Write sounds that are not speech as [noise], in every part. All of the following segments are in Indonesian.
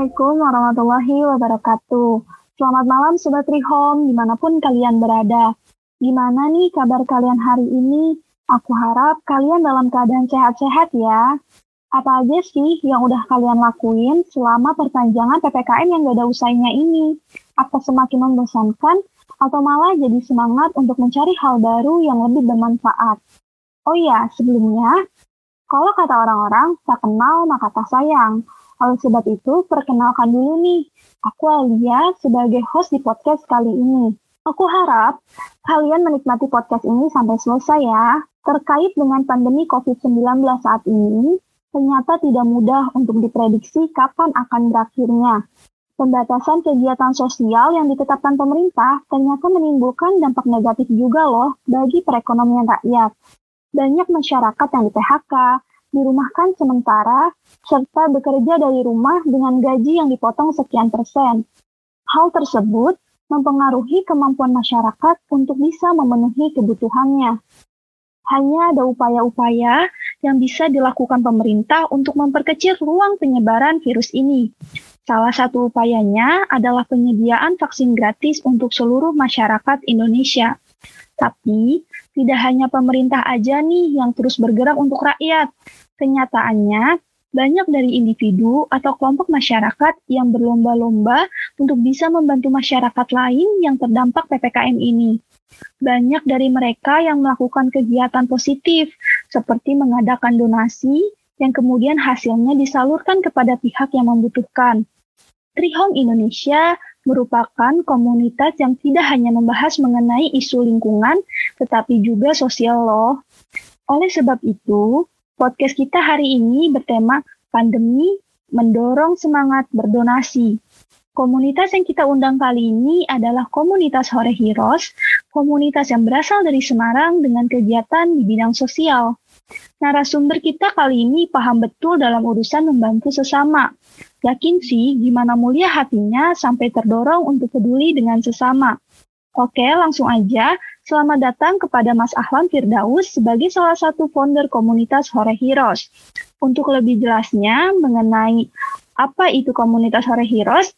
Assalamualaikum warahmatullahi wabarakatuh. Selamat malam Sobat Rihom, di mana pun kalian berada. Gimana nih kabar kalian hari ini? Aku harap kalian dalam keadaan sehat-sehat ya. Apa aja sih yang udah kalian lakuin selama perpanjangan PPKM yang gak ada usainya ini? Apa semakin membosankan atau malah jadi semangat untuk mencari hal baru yang lebih bermanfaat? Oh iya, sebelumnya, kalau kata orang-orang, tak kenal maka tak sayang. Oleh sebab itu, perkenalkan dulu nih, aku Alia sebagai host di podcast kali ini. Aku harap kalian menikmati podcast ini sampai selesai ya. Terkait dengan pandemi COVID-19 saat ini, ternyata tidak mudah untuk diprediksi kapan akan berakhirnya. Pembatasan kegiatan sosial yang ditetapkan pemerintah ternyata menimbulkan dampak negatif juga loh bagi perekonomian rakyat. Banyak masyarakat yang di PHK, dirumahkan sementara, serta bekerja dari rumah dengan gaji yang dipotong sekian persen. Hal tersebut mempengaruhi kemampuan masyarakat untuk bisa memenuhi kebutuhannya. Hanya ada upaya-upaya yang bisa dilakukan pemerintah untuk memperkecil ruang penyebaran virus ini. Salah satu upayanya adalah penyediaan vaksin gratis untuk seluruh masyarakat Indonesia. Tapi, tidak hanya pemerintah aja nih yang terus bergerak untuk rakyat. Kenyataannya, banyak dari individu atau kelompok masyarakat yang berlomba-lomba untuk bisa membantu masyarakat lain yang terdampak PPKM ini. Banyak dari mereka yang melakukan kegiatan positif, seperti mengadakan donasi yang kemudian hasilnya disalurkan kepada pihak yang membutuhkan. Trihome Indonesia merupakan komunitas yang tidak hanya membahas mengenai isu lingkungan, tetapi juga sosial loh. Oleh sebab itu, podcast kita hari ini bertema pandemi mendorong semangat berdonasi. Komunitas yang kita undang kali ini adalah komunitas Hore Heroes, komunitas yang berasal dari Semarang dengan kegiatan di bidang sosial. Narasumber kita kali ini paham betul dalam urusan membantu sesama, Yakin sih gimana mulia hatinya sampai terdorong untuk peduli dengan sesama. Oke, langsung aja. Selamat datang kepada Mas Ahlan Firdaus sebagai salah satu founder komunitas Hore Heroes. Untuk lebih jelasnya mengenai apa itu komunitas Hore Heroes,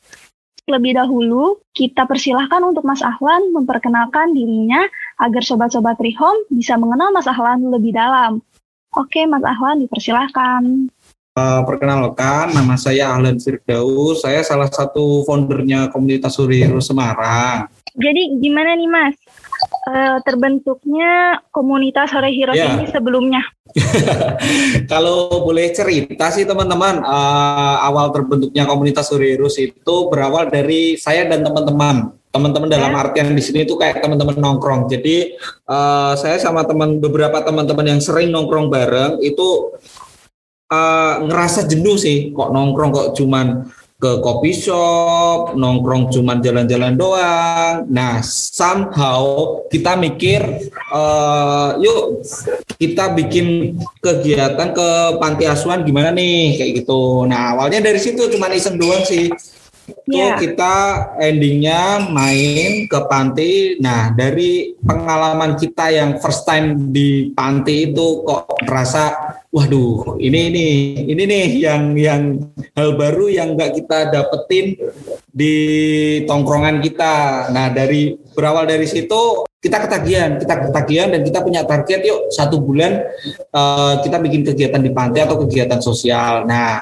lebih dahulu kita persilahkan untuk Mas Ahlan memperkenalkan dirinya agar sobat-sobat Rihom bisa mengenal Mas Ahlan lebih dalam. Oke, Mas Ahlan dipersilahkan. Uh, perkenalkan, nama saya Ahlan Firdaus. Saya salah satu foundernya komunitas Suriro Semarang. Jadi gimana nih Mas? Uh, terbentuknya komunitas Sore Heroes yeah. ini sebelumnya? [laughs] Kalau boleh cerita sih teman-teman, uh, awal terbentuknya komunitas Sore Heroes itu berawal dari saya dan teman-teman teman-teman dalam artian di sini itu kayak teman-teman nongkrong. Jadi uh, saya sama teman beberapa teman-teman yang sering nongkrong bareng itu uh, ngerasa jenuh sih kok nongkrong kok cuman ke kopi shop, nongkrong cuman jalan-jalan doang. Nah, somehow kita mikir, uh, yuk kita bikin kegiatan ke panti asuhan gimana nih, kayak gitu. Nah, awalnya dari situ cuma iseng doang sih. Yeah. kita endingnya main ke panti. Nah, dari pengalaman kita yang first time di panti itu kok merasa waduh ini ini ini nih yang yang hal baru yang nggak kita dapetin di tongkrongan kita. Nah dari berawal dari situ kita ketagihan, kita ketagihan dan kita punya target yuk satu bulan uh, kita bikin kegiatan di pantai atau kegiatan sosial. Nah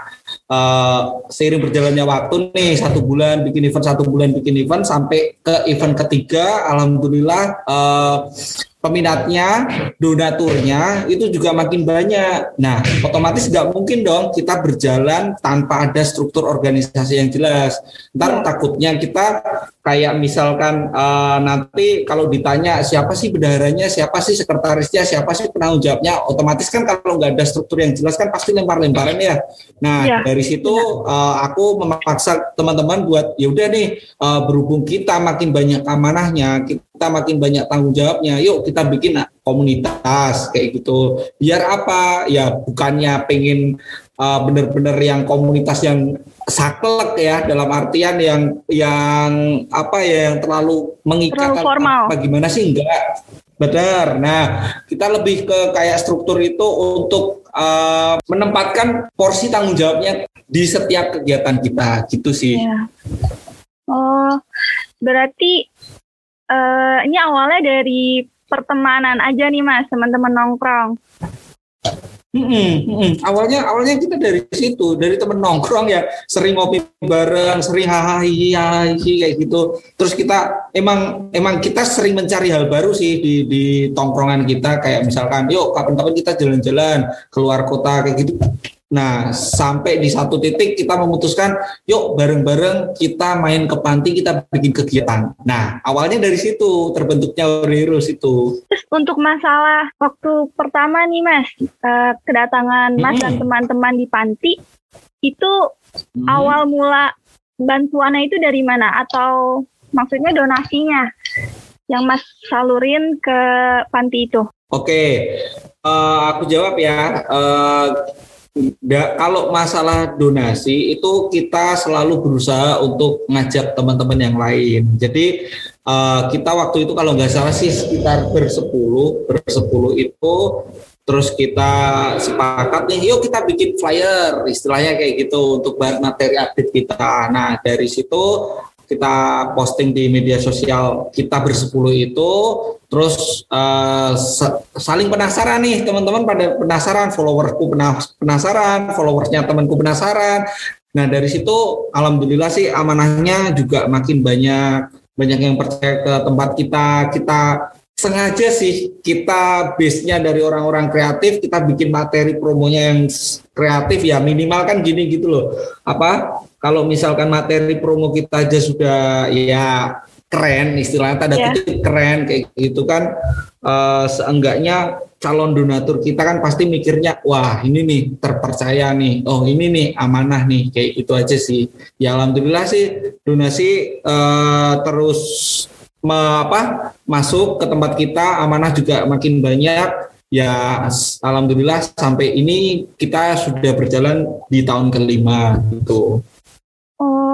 uh, seiring berjalannya waktu nih satu bulan bikin event satu bulan bikin event sampai ke event ketiga, alhamdulillah uh, peminatnya, donaturnya itu juga makin banyak. Nah, otomatis nggak mungkin dong kita berjalan tanpa ada struktur organisasi yang jelas. Ntar takutnya kita kayak misalkan uh, nanti kalau ditanya siapa sih bendaharanya, siapa sih sekretarisnya, siapa sih penanggung jawabnya, otomatis kan kalau nggak ada struktur yang jelas kan pasti lempar-lemparan ya. Nah, ya. dari situ uh, aku memaksa teman-teman buat ya udah nih uh, berhubung kita makin banyak amanahnya, kita makin banyak tanggung jawabnya, yuk kita bikin komunitas kayak gitu biar apa ya bukannya pengen uh, bener-bener yang komunitas yang saklek ya dalam artian yang yang apa ya yang terlalu mengikat terlalu formal. bagaimana sih enggak Benar. Nah, kita lebih ke kayak struktur itu untuk uh, menempatkan porsi tanggung jawabnya di setiap kegiatan kita gitu sih. Ya. Oh, berarti uh, ini awalnya dari pertemanan aja nih mas, teman-teman nongkrong. Mm -mm, mm -mm. Awalnya awalnya kita dari situ, dari temen nongkrong ya sering ngopi bareng, sering hahaha kayak gitu. Terus kita emang emang kita sering mencari hal baru sih di di tongkrongan kita kayak misalkan, yuk kapan-kapan kita jalan-jalan keluar kota kayak gitu. Nah, sampai di satu titik kita memutuskan, yuk bareng-bareng kita main ke panti, kita bikin kegiatan. Nah, awalnya dari situ terbentuknya Heroes itu. Terus untuk masalah waktu pertama nih Mas, eh, kedatangan Mas hmm. dan teman-teman di panti, itu hmm. awal mula bantuannya itu dari mana? Atau maksudnya donasinya yang Mas salurin ke panti itu? Oke, uh, aku jawab ya. Uh, Da, kalau masalah donasi itu kita selalu berusaha untuk ngajak teman-teman yang lain. Jadi uh, kita waktu itu kalau nggak salah sih sekitar bersepuluh, bersepuluh itu terus kita sepakat nih, yuk kita bikin flyer, istilahnya kayak gitu untuk materi update kita. Nah dari situ kita posting di media sosial kita bersepuluh itu terus uh, saling penasaran nih teman-teman pada penasaran followerku penasaran followersnya temanku penasaran. Nah dari situ alhamdulillah sih amanahnya juga makin banyak banyak yang percaya ke tempat kita. Kita sengaja sih kita base-nya dari orang-orang kreatif kita bikin materi promonya yang kreatif ya minimal kan gini gitu loh. Apa kalau misalkan materi promo kita aja sudah ya keren istilahnya tanda yeah. kutip keren kayak gitu kan uh, seenggaknya calon donatur kita kan pasti mikirnya wah ini nih terpercaya nih. Oh ini nih amanah nih kayak itu aja sih. Ya alhamdulillah sih donasi uh, terus me, apa masuk ke tempat kita amanah juga makin banyak. Ya alhamdulillah sampai ini kita sudah berjalan di tahun kelima gitu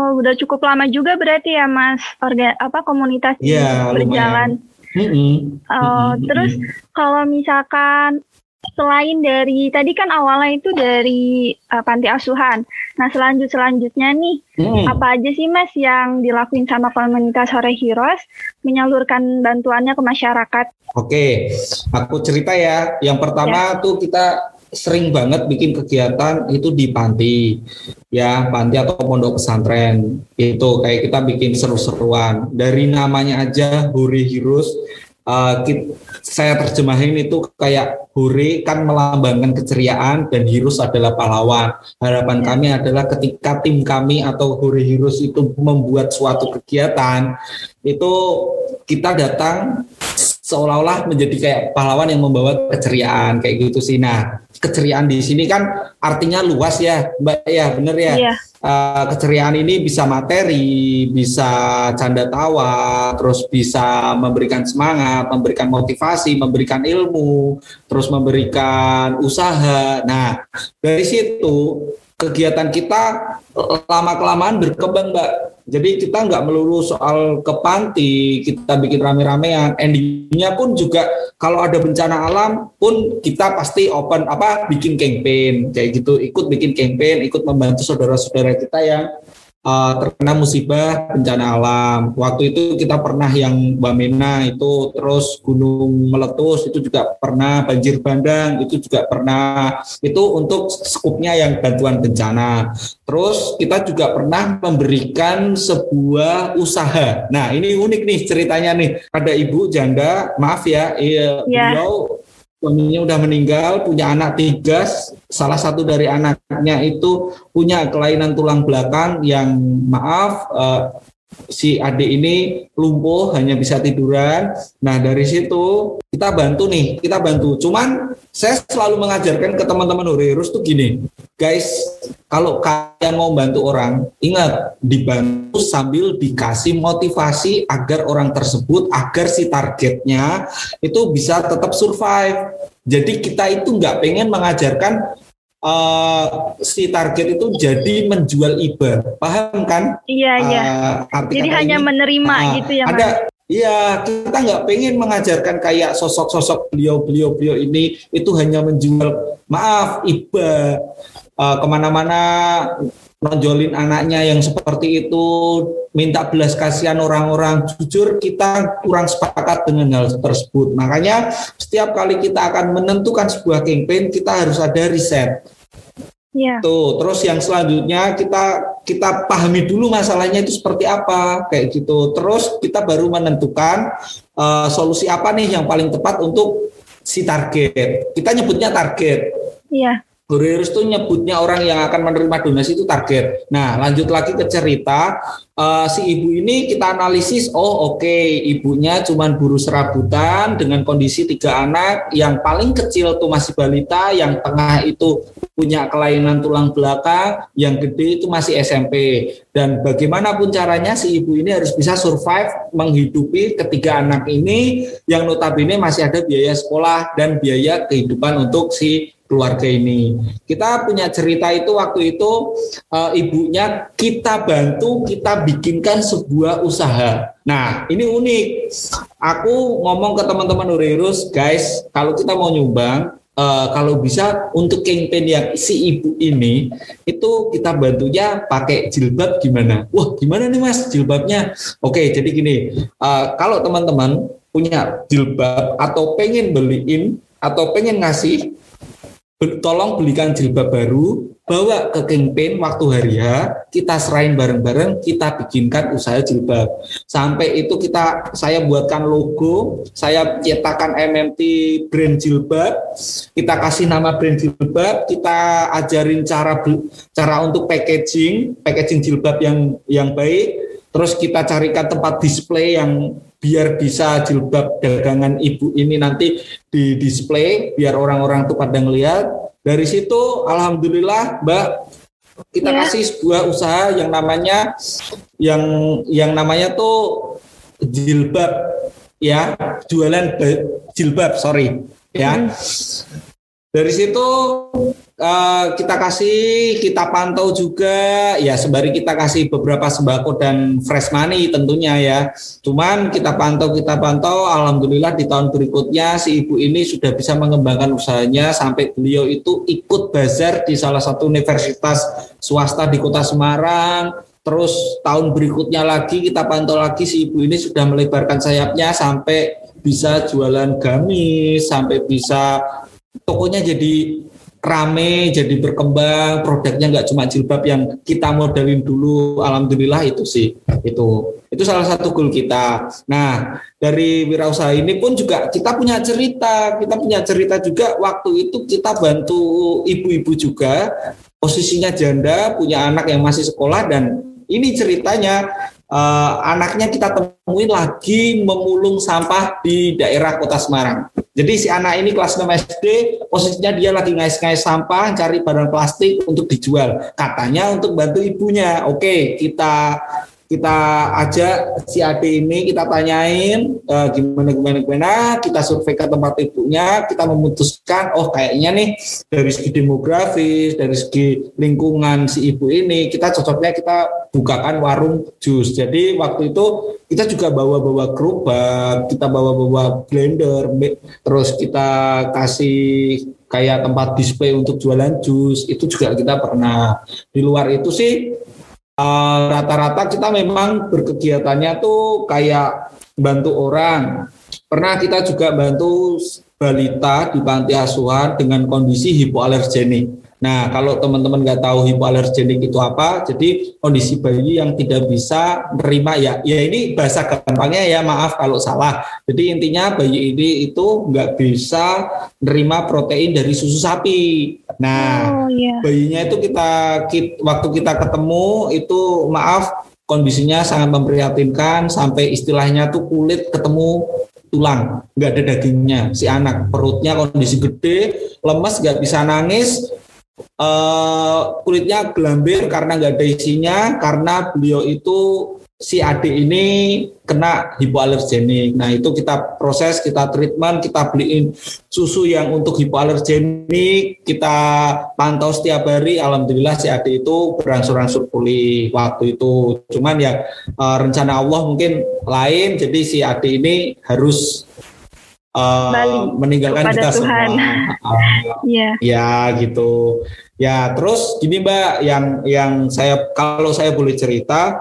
Oh, udah cukup lama juga berarti ya, Mas. Orga apa komunitas ya, berjalan. Mm -hmm. Oh, mm -hmm. terus kalau misalkan selain dari tadi kan awalnya itu dari uh, panti asuhan. Nah, selanjut selanjutnya nih, hmm. apa aja sih Mas yang dilakuin sama komunitas Hore Heroes menyalurkan bantuannya ke masyarakat? Oke, aku cerita ya. Yang pertama ya. tuh kita sering banget bikin kegiatan itu di panti ya panti atau pondok pesantren. Itu kayak kita bikin seru-seruan. Dari namanya aja Huri Hirus uh, kita, saya terjemahin itu kayak Huri kan melambangkan keceriaan dan Hirus adalah pahlawan. Harapan kami adalah ketika tim kami atau Huri Hirus itu membuat suatu kegiatan itu kita datang seolah-olah menjadi kayak pahlawan yang membawa keceriaan kayak gitu sih. Nah, keceriaan di sini kan artinya luas ya, Mbak ya, bener ya. Iya. Uh, keceriaan ini bisa materi, bisa canda tawa, terus bisa memberikan semangat, memberikan motivasi, memberikan ilmu, terus memberikan usaha. Nah, dari situ kegiatan kita lama kelamaan berkembang mbak jadi kita nggak melulu soal ke panti kita bikin rame-ramean. Endingnya pun juga kalau ada bencana alam pun kita pasti open apa bikin campaign. Kayak gitu ikut bikin campaign ikut membantu saudara-saudara kita yang uh, terkena musibah bencana alam. Waktu itu kita pernah yang Bamena itu terus gunung meletus itu juga pernah banjir bandang itu juga pernah itu untuk skupnya yang bantuan bencana. Terus kita juga pernah memberikan sebuah usaha. Nah ini unik nih ceritanya nih. Ada ibu janda, maaf ya, iya, ya. beliau suaminya udah meninggal, punya anak tiga, salah satu dari anaknya itu punya kelainan tulang belakang yang maaf uh, si adik ini lumpuh hanya bisa tiduran. Nah dari situ kita bantu nih, kita bantu. Cuman saya selalu mengajarkan ke teman-teman Horirus tuh gini, guys, kalau kalian mau bantu orang, ingat dibantu sambil dikasih motivasi agar orang tersebut, agar si targetnya itu bisa tetap survive. Jadi kita itu nggak pengen mengajarkan uh, si target itu jadi menjual iba, paham kan? Iya iya. Uh, jadi hanya ini, menerima uh, gitu ya. Ada, Iya, kita nggak pengen mengajarkan kayak sosok-sosok beliau-beliau beliau ini itu hanya menjual maaf iba uh, ke mana-mana nonjolin anaknya yang seperti itu, minta belas kasihan orang-orang. Jujur kita kurang sepakat dengan hal tersebut. Makanya setiap kali kita akan menentukan sebuah campaign, kita harus ada riset. Ya. Tuh, terus yang selanjutnya kita kita pahami dulu masalahnya itu seperti apa, kayak gitu. Terus kita baru menentukan uh, solusi apa nih yang paling tepat untuk si target. Kita nyebutnya target. Iya. Guru itu nyebutnya orang yang akan menerima donasi itu target. Nah, lanjut lagi ke cerita uh, si ibu ini kita analisis. Oh, oke, okay, ibunya cuma buru serabutan dengan kondisi tiga anak. Yang paling kecil tuh masih balita, yang tengah itu punya kelainan tulang belakang, yang gede itu masih SMP. Dan bagaimanapun caranya si ibu ini harus bisa survive menghidupi ketiga anak ini yang notabene masih ada biaya sekolah dan biaya kehidupan untuk si keluarga ini. Kita punya cerita itu waktu itu e, ibunya kita bantu, kita bikinkan sebuah usaha. Nah, ini unik. Aku ngomong ke teman-teman Urirus, guys, kalau kita mau nyumbang, e, kalau bisa untuk campaign yang si ibu ini itu kita bantunya pakai jilbab gimana? Wah, gimana nih Mas jilbabnya? Oke, jadi gini, e, kalau teman-teman punya jilbab atau pengen beliin atau pengen ngasih tolong belikan jilbab baru, bawa ke campaign waktu hari H, kita serahin bareng-bareng, kita bikinkan usaha jilbab. Sampai itu kita saya buatkan logo, saya cetakan MMT brand jilbab, kita kasih nama brand jilbab, kita ajarin cara cara untuk packaging, packaging jilbab yang yang baik, terus kita carikan tempat display yang biar bisa jilbab dagangan ibu ini nanti di display biar orang-orang tuh pada ngelihat dari situ alhamdulillah Mbak kita ya. kasih sebuah usaha yang namanya yang yang namanya tuh jilbab ya jualan jilbab sorry ya hmm. Dari situ uh, kita kasih, kita pantau juga ya sembari kita kasih beberapa sembako dan fresh money tentunya ya. Cuman kita pantau, kita pantau, alhamdulillah di tahun berikutnya si ibu ini sudah bisa mengembangkan usahanya sampai beliau itu ikut bazar di salah satu universitas swasta di Kota Semarang. Terus tahun berikutnya lagi kita pantau lagi si ibu ini sudah melebarkan sayapnya sampai bisa jualan gamis, sampai bisa tokonya jadi rame jadi berkembang produknya nggak cuma jilbab yang kita modalin dulu alhamdulillah itu sih itu itu salah satu goal kita nah dari wirausaha ini pun juga kita punya cerita kita punya cerita juga waktu itu kita bantu ibu-ibu juga posisinya janda punya anak yang masih sekolah dan ini ceritanya uh, anaknya kita temuin lagi memulung sampah di daerah Kota Semarang. Jadi si anak ini kelas 6 SD, posisinya dia lagi ngais-ngais sampah, cari barang plastik untuk dijual. Katanya untuk bantu ibunya. Oke, kita kita ajak si Ade ini kita tanyain uh, gimana gimana gimana. Kita survei ke tempat ibunya kita memutuskan oh kayaknya nih dari segi demografis dari segi lingkungan si ibu ini kita cocoknya kita bukakan warung jus. Jadi waktu itu kita juga bawa-bawa gerobak kita bawa-bawa blender terus kita kasih kayak tempat display untuk jualan jus. Itu juga kita pernah. Di luar itu sih rata-rata uh, kita memang berkegiatannya tuh kayak bantu orang. Pernah kita juga bantu balita di panti asuhan dengan kondisi hipoalergenik. Nah, kalau teman-teman nggak tahu hipoalergenik itu apa, jadi kondisi bayi yang tidak bisa menerima ya, ya ini bahasa gampangnya ya maaf kalau salah. Jadi intinya bayi ini itu nggak bisa menerima protein dari susu sapi. Nah, oh, yeah. bayinya itu kita, kita waktu kita ketemu itu maaf kondisinya sangat memprihatinkan sampai istilahnya tuh kulit ketemu tulang, nggak ada dagingnya si anak perutnya kondisi gede, lemes, nggak bisa nangis, uh, kulitnya gelambir karena nggak ada isinya karena beliau itu si adik ini kena hipoalergenik. Nah itu kita proses, kita treatment, kita beliin susu yang untuk hipoalergenik, kita pantau setiap hari. Alhamdulillah si adik itu berangsur-angsur pulih waktu itu. Cuman ya uh, rencana Allah mungkin lain, jadi si adik ini harus uh, meninggalkan kita Tuhan. semua. [laughs] Iya. uh, yeah. Ya gitu. Ya terus gini Mbak, yang yang saya kalau saya boleh cerita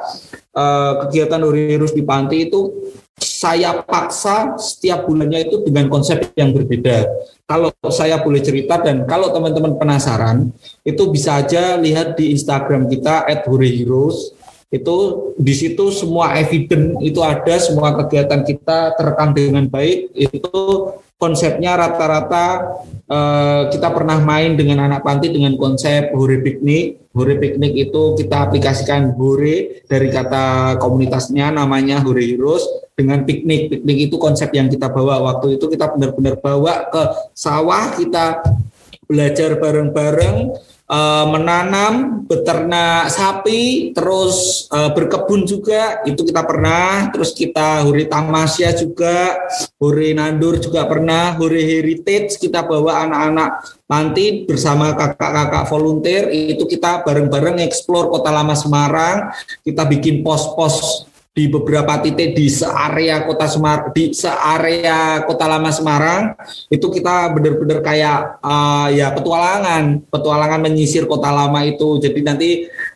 uh, kegiatan Urirus di Panti itu saya paksa setiap bulannya itu dengan konsep yang berbeda. Kalau saya boleh cerita dan kalau teman-teman penasaran, itu bisa aja lihat di Instagram kita @huriheroes itu di situ semua evidence itu ada semua kegiatan kita terekam dengan baik. Itu konsepnya rata-rata eh, kita pernah main dengan anak panti dengan konsep hore piknik. Hore piknik itu kita aplikasikan hore dari kata komunitasnya namanya hore heroes dengan piknik. Piknik itu konsep yang kita bawa. Waktu itu kita benar-benar bawa ke sawah kita belajar bareng-bareng uh, menanam, beternak sapi, terus uh, berkebun juga itu kita pernah, terus kita huri tamasya juga, huri nandur juga pernah, huri heritage kita bawa anak-anak nanti bersama kakak-kakak volunteer. Itu kita bareng-bareng eksplor kota lama Semarang, kita bikin pos-pos di beberapa titik di searea kota Semar di searea kota lama Semarang itu kita benar-benar kayak uh, ya petualangan petualangan menyisir kota lama itu. Jadi nanti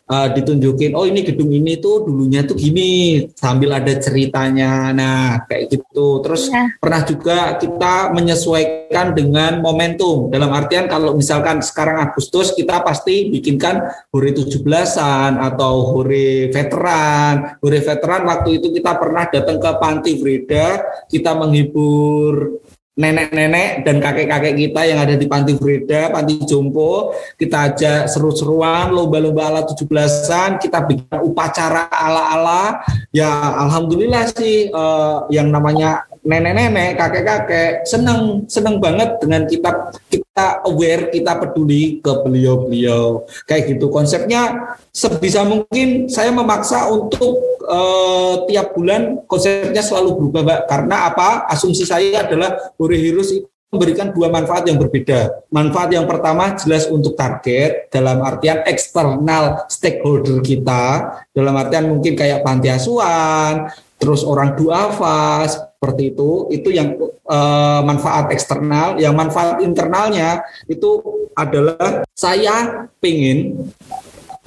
uh, ditunjukin oh ini gedung ini tuh dulunya tuh gini sambil ada ceritanya. Nah kayak gitu. Terus ya. pernah juga kita menyesuaikan dengan momentum. Dalam artian kalau misalkan sekarang Agustus kita pasti bikinkan hore 17-an atau hore veteran. Hore veteran waktu itu kita pernah datang ke Panti Frida kita menghibur nenek-nenek dan kakek-kakek kita yang ada di Panti Freda, Panti Jompo, kita ajak seru-seruan, lomba-lomba ala 17-an, kita bikin upacara ala-ala. Ya alhamdulillah sih uh, yang namanya nenek-nenek, kakek-kakek seneng seneng banget dengan kita kita aware, kita peduli ke beliau-beliau. Kayak gitu konsepnya sebisa mungkin saya memaksa untuk uh, tiap bulan konsepnya selalu berubah, Mbak. Karena apa? Asumsi saya adalah Bore Heroes itu memberikan dua manfaat yang berbeda. Manfaat yang pertama jelas untuk target dalam artian eksternal stakeholder kita, dalam artian mungkin kayak panti asuhan, terus orang duafa seperti itu, itu yang uh, manfaat eksternal. Yang manfaat internalnya itu adalah saya pengen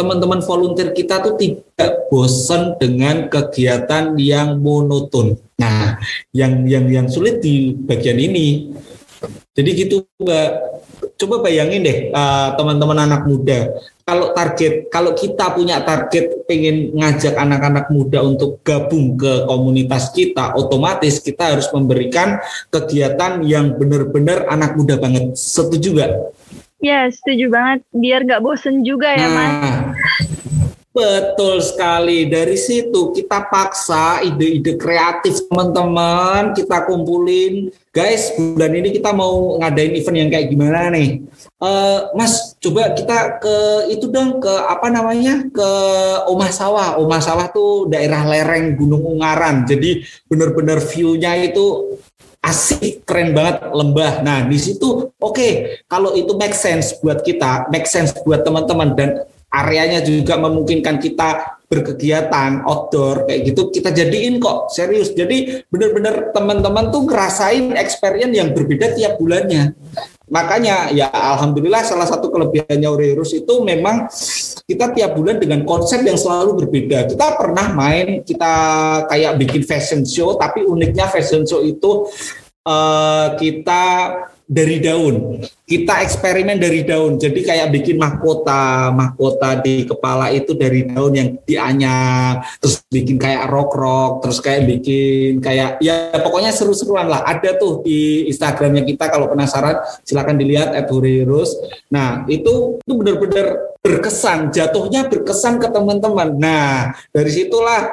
teman-teman volunteer kita tuh tidak bosan dengan kegiatan yang monoton. Nah, yang yang yang sulit di bagian ini. Jadi gitu Mbak. Coba bayangin deh uh, teman-teman anak muda. Kalau target, kalau kita punya target pengen ngajak anak-anak muda untuk gabung ke komunitas kita, otomatis kita harus memberikan kegiatan yang benar-benar anak muda banget. Setuju gak? Ya, setuju banget. Biar gak bosen juga ya, nah, Mas. Betul sekali. Dari situ kita paksa ide-ide kreatif teman-teman, kita kumpulin. Guys, bulan ini kita mau ngadain event yang kayak gimana nih? Uh, mas, coba kita ke itu dong, ke apa namanya? Ke Omah Sawah. Omah Sawah tuh daerah lereng Gunung Ungaran. Jadi benar-benar view-nya itu asik, keren banget, lembah. Nah, di situ oke, okay, kalau itu make sense buat kita, make sense buat teman-teman dan areanya juga memungkinkan kita berkegiatan outdoor kayak gitu kita jadiin kok serius. Jadi benar-benar teman-teman tuh ngerasain experience yang berbeda tiap bulannya. Makanya ya alhamdulillah salah satu kelebihannya Urerus itu memang kita tiap bulan dengan konsep yang selalu berbeda. Kita pernah main kita kayak bikin fashion show tapi uniknya fashion show itu uh, kita dari daun. Kita eksperimen dari daun. Jadi kayak bikin mahkota, mahkota di kepala itu dari daun yang dianyak, terus bikin kayak rok-rok, terus kayak bikin kayak ya pokoknya seru-seruan lah. Ada tuh di Instagramnya kita kalau penasaran silakan dilihat @hurerus. Nah, itu itu benar-benar berkesan, jatuhnya berkesan ke teman-teman. Nah, dari situlah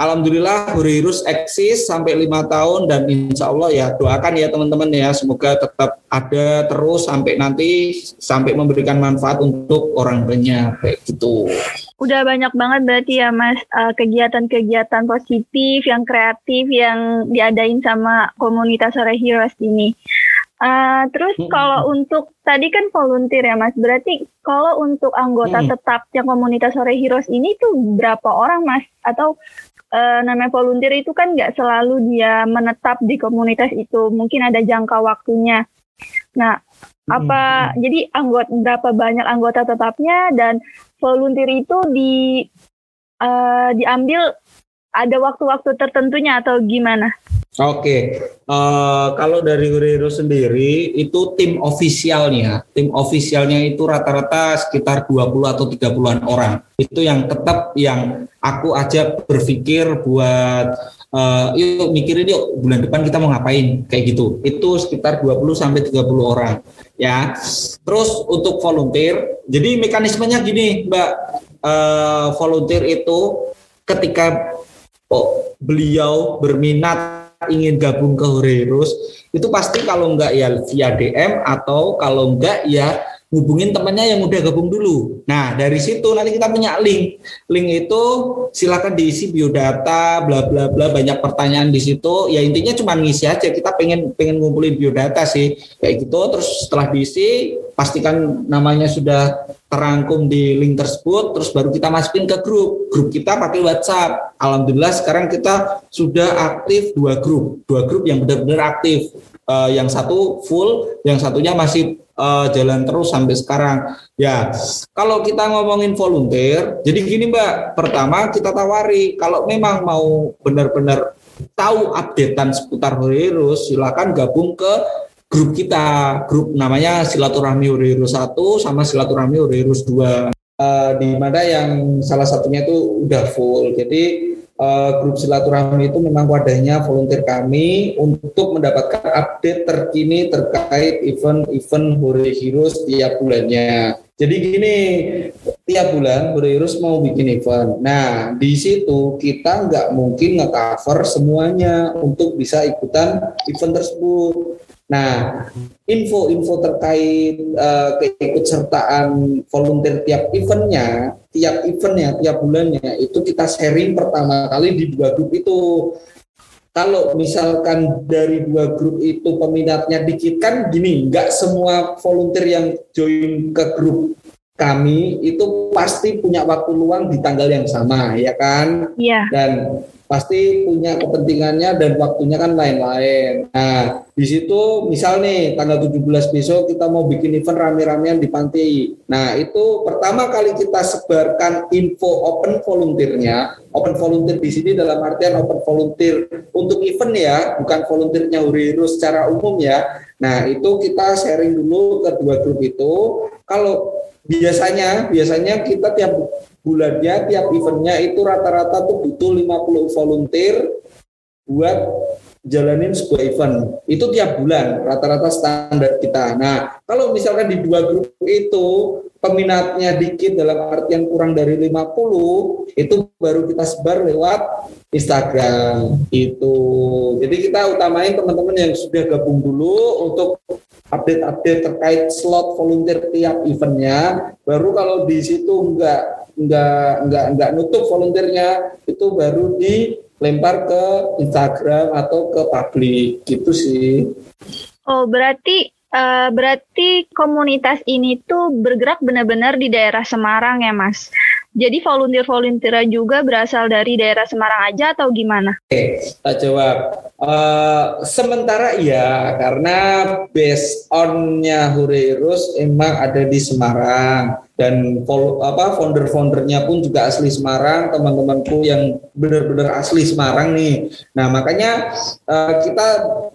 Alhamdulillah Hurirus eksis sampai lima tahun dan insya Allah ya doakan ya teman-teman ya semoga tetap ada terus sampai nanti sampai memberikan manfaat untuk orang banyak kayak gitu. Udah banyak banget berarti ya Mas eh, kegiatan-kegiatan positif yang kreatif yang diadain sama komunitas Sore Heroes ini. Uh, terus hmm. kalau untuk tadi kan volunteer ya mas, berarti kalau untuk anggota hmm. tetap yang komunitas sore heroes ini tuh berapa orang mas? Atau uh, namanya volunteer itu kan nggak selalu dia menetap di komunitas itu, mungkin ada jangka waktunya. Nah, apa hmm. jadi anggota berapa banyak anggota tetapnya dan volunteer itu di uh, diambil ada waktu-waktu tertentunya atau gimana? Oke, uh, kalau dari Hurero sendiri itu tim ofisialnya, tim ofisialnya itu rata-rata sekitar 20 atau 30-an orang. Itu yang tetap yang aku ajak berpikir buat uh, yuk mikirin yuk bulan depan kita mau ngapain kayak gitu. Itu sekitar 20 sampai 30 orang ya. Terus untuk volunteer, jadi mekanismenya gini, Mbak. Uh, volunteer itu ketika oh, beliau berminat ingin gabung ke Horeros itu pasti kalau enggak ya via DM atau kalau enggak ya hubungin temannya yang udah gabung dulu. Nah, dari situ nanti kita punya link. Link itu silakan diisi biodata, bla bla bla, banyak pertanyaan di situ. Ya intinya cuma ngisi aja. Kita pengen pengen ngumpulin biodata sih. Kayak gitu terus setelah diisi pastikan namanya sudah terangkum di link tersebut terus baru kita masukin ke grup. Grup kita pakai WhatsApp. Alhamdulillah sekarang kita sudah aktif dua grup. Dua grup yang benar-benar aktif. Uh, yang satu full, yang satunya masih uh, jalan terus sampai sekarang. Ya, kalau kita ngomongin volunteer, jadi gini Mbak, pertama kita tawari kalau memang mau benar-benar tahu updatean seputar virus, silakan gabung ke grup kita, grup namanya Silaturahmi Virus 1 sama Silaturahmi Virus 2. Uh, di mana yang salah satunya itu udah full. Jadi uh, grup silaturahmi itu memang wadahnya volunteer kami untuk mendapatkan update terkini terkait event-event Hore Heroes tiap bulannya. Jadi gini, tiap bulan Hore Heroes mau bikin event. Nah, di situ kita nggak mungkin nge-cover semuanya untuk bisa ikutan event tersebut. Nah, info-info terkait uh, keikutsertaan volunteer tiap eventnya, tiap eventnya, tiap bulannya itu kita sharing pertama kali di dua grup itu. Kalau misalkan dari dua grup itu peminatnya dikit kan gini, nggak semua volunteer yang join ke grup kami itu pasti punya waktu luang di tanggal yang sama, ya kan? Iya. Dan pasti punya kepentingannya dan waktunya kan lain-lain. Nah, di situ misal nih tanggal 17 besok kita mau bikin event rame-ramean di pantai. Nah, itu pertama kali kita sebarkan info open volunteernya. Open volunteer di sini dalam artian open volunteer untuk event ya, bukan volunteernya Huriru secara umum ya. Nah, itu kita sharing dulu ke dua grup itu. Kalau biasanya biasanya kita tiap bulannya tiap eventnya itu rata-rata tuh butuh 50 volunteer buat jalanin sebuah event itu tiap bulan rata-rata standar kita. Nah kalau misalkan di dua grup itu peminatnya dikit dalam artian kurang dari 50 itu baru kita sebar lewat Instagram itu. Jadi kita utamain teman-teman yang sudah gabung dulu untuk update-update terkait slot volunteer tiap eventnya. Baru kalau di situ enggak nggak nggak nggak nutup volunteernya itu baru dilempar ke Instagram atau ke publik gitu sih. Oh berarti uh, berarti komunitas ini tuh bergerak benar-benar di daerah Semarang ya mas? Jadi volunteer-volunteer juga berasal dari daerah Semarang aja atau gimana? Oke, kita jawab. Uh, sementara iya, karena base on-nya Hureirus emang ada di Semarang dan apa founder-foundernya pun juga asli Semarang teman-temanku yang benar-benar asli Semarang nih. Nah makanya uh, kita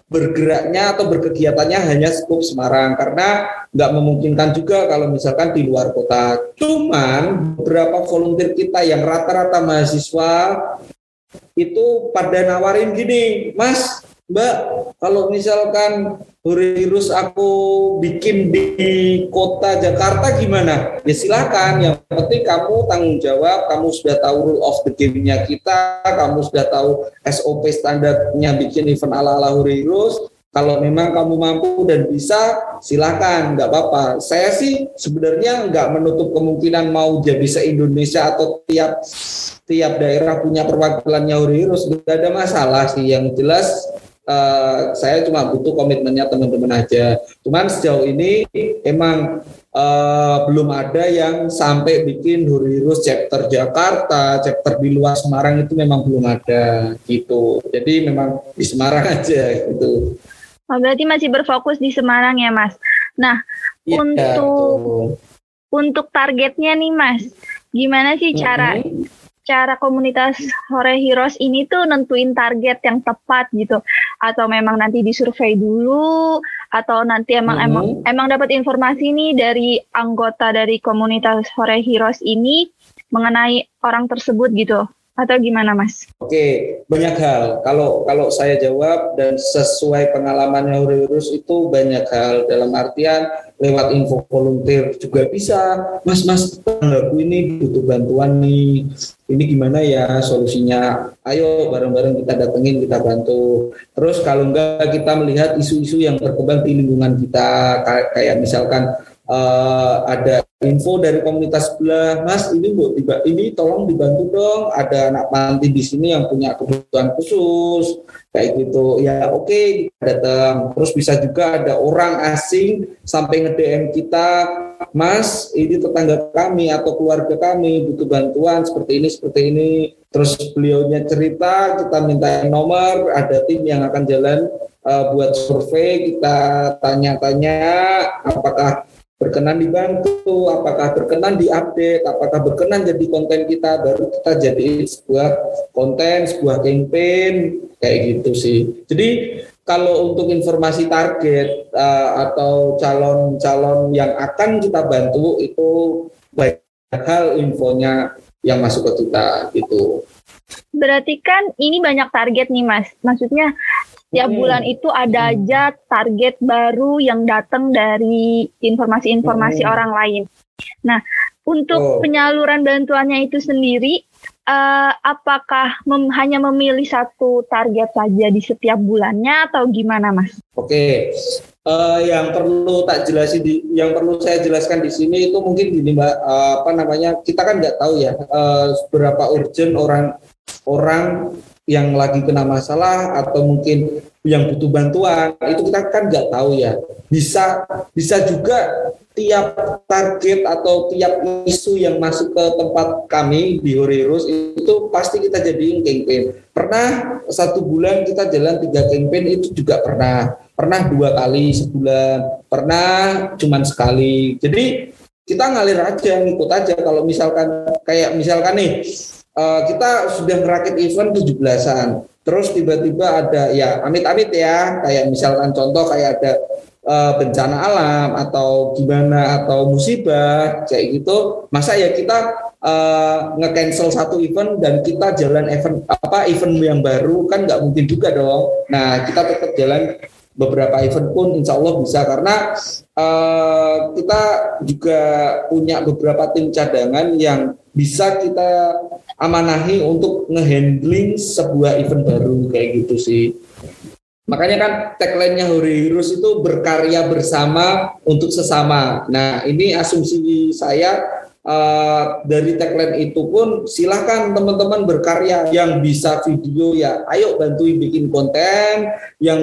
bergeraknya atau berkegiatannya hanya skup Semarang. Karena nggak memungkinkan juga kalau misalkan di luar kota. Cuman beberapa volunteer kita yang rata-rata mahasiswa itu pada nawarin gini mas Mbak, kalau misalkan virus aku bikin di kota Jakarta gimana? Ya silakan. Yang penting kamu tanggung jawab, kamu sudah tahu rule of the game-nya kita, kamu sudah tahu SOP standarnya bikin event ala-ala virus. Kalau memang kamu mampu dan bisa, silakan, nggak apa-apa. Saya sih sebenarnya nggak menutup kemungkinan mau jadi se-Indonesia atau tiap tiap daerah punya perwakilannya virus, nggak ada masalah sih. Yang jelas uh, saya cuma butuh komitmennya teman-teman aja. Cuman sejauh ini emang uh, belum ada yang sampai bikin Hurirus chapter Jakarta, chapter di luar Semarang itu memang belum ada gitu. Jadi memang di Semarang [laughs] aja gitu. Oh, berarti masih berfokus di Semarang ya, Mas. Nah, ya, untuk betul. untuk targetnya nih, Mas, gimana sih cara mm -hmm cara komunitas Hore Heroes ini tuh nentuin target yang tepat gitu atau memang nanti disurvei dulu atau nanti emang hmm. emang emang dapat informasi nih dari anggota dari komunitas Hore Heroes ini mengenai orang tersebut gitu atau gimana Mas? Oke, banyak hal. Kalau kalau saya jawab dan sesuai pengalamannya Heroes itu banyak hal. Dalam artian lewat info volunteer juga bisa. Mas mas aku ini butuh bantuan nih. Ini gimana ya solusinya? Ayo bareng-bareng kita datengin kita bantu. Terus kalau enggak kita melihat isu-isu yang berkembang di lingkungan kita. Kayak misalkan uh, ada info dari komunitas sebelah, Mas ini bu, ini tolong dibantu dong, ada anak panti di sini yang punya kebutuhan khusus, kayak gitu. Ya oke, okay, datang. Terus bisa juga ada orang asing sampai nge-DM kita, Mas ini tetangga kami atau keluarga kami butuh bantuan seperti ini, seperti ini. Terus beliaunya cerita, kita minta nomor, ada tim yang akan jalan uh, buat survei, kita tanya-tanya apakah berkenan dibantu, apakah berkenan diupdate, apakah berkenan jadi konten kita, baru kita jadi sebuah konten, sebuah campaign, kayak gitu sih. Jadi kalau untuk informasi target uh, atau calon-calon yang akan kita bantu itu baik hal infonya yang masuk ke kita gitu. Berarti kan ini banyak target nih Mas. Maksudnya Tiap hmm. bulan itu ada aja target baru yang datang dari informasi-informasi hmm. orang lain. Nah, untuk oh. penyaluran bantuannya itu sendiri, uh, apakah mem hanya memilih satu target saja di setiap bulannya atau gimana, Mas? Oke, okay. uh, yang perlu tak jelasin di, yang perlu saya jelaskan di sini itu mungkin gini, Mbak, uh, apa namanya? Kita kan nggak tahu ya uh, berapa urgent orang orang yang lagi kena masalah atau mungkin yang butuh bantuan itu kita kan nggak tahu ya. Bisa bisa juga tiap target atau tiap isu yang masuk ke tempat kami di Horirus itu pasti kita jadiin campaign. Pernah satu bulan kita jalan tiga campaign itu juga pernah. Pernah dua kali sebulan pernah cuman sekali. Jadi kita ngalir aja ngikut aja. Kalau misalkan kayak misalkan nih uh, kita sudah merakit event 17-an. Terus tiba-tiba ada ya amit-amit ya, kayak misalkan contoh kayak ada uh, bencana alam atau gimana atau musibah kayak gitu, masa ya kita uh, nge-cancel satu event dan kita jalan event apa event yang baru kan nggak mungkin juga dong. Nah kita tetap jalan beberapa event pun insya Allah bisa karena uh, kita juga punya beberapa tim cadangan yang bisa kita amanahi untuk ngehandling sebuah event baru kayak gitu sih. Makanya kan tagline-nya Hori Heroes itu berkarya bersama untuk sesama. Nah, ini asumsi saya uh, dari tagline itu pun silahkan teman-teman berkarya. Yang bisa video ya ayo bantuin bikin konten. Yang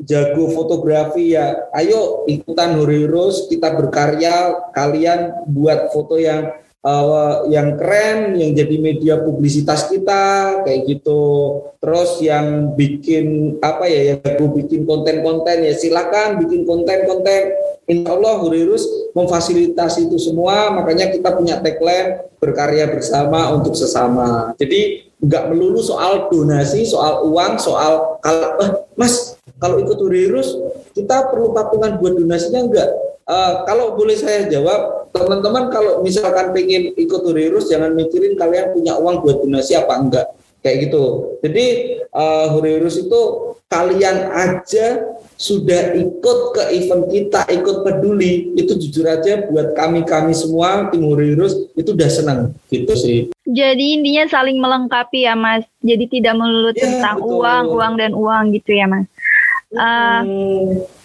jago fotografi ya ayo ikutan Heroes kita berkarya kalian buat foto yang uh, yang keren yang jadi media publisitas kita kayak gitu. Terus yang bikin apa ya yang aku bikin konten-konten ya silakan bikin konten-konten. Insya Allah Hurirus memfasilitasi itu semua makanya kita punya tagline berkarya bersama untuk sesama. Jadi nggak melulu soal donasi soal uang soal kalau eh, mas kalau ikut Hurirus kita perlu patungan buat donasinya enggak Uh, kalau boleh saya jawab, teman-teman kalau misalkan pengen ikut Hurirus, jangan mikirin kalian punya uang buat donasi apa enggak. Kayak gitu. Jadi uh, Hurirus itu kalian aja sudah ikut ke event kita, ikut peduli, itu jujur aja buat kami-kami semua tim Hurirus itu udah senang gitu sih. Jadi intinya saling melengkapi ya Mas. Jadi tidak melulu ya, tentang betul. uang, uang dan uang gitu ya Mas. Uh, hmm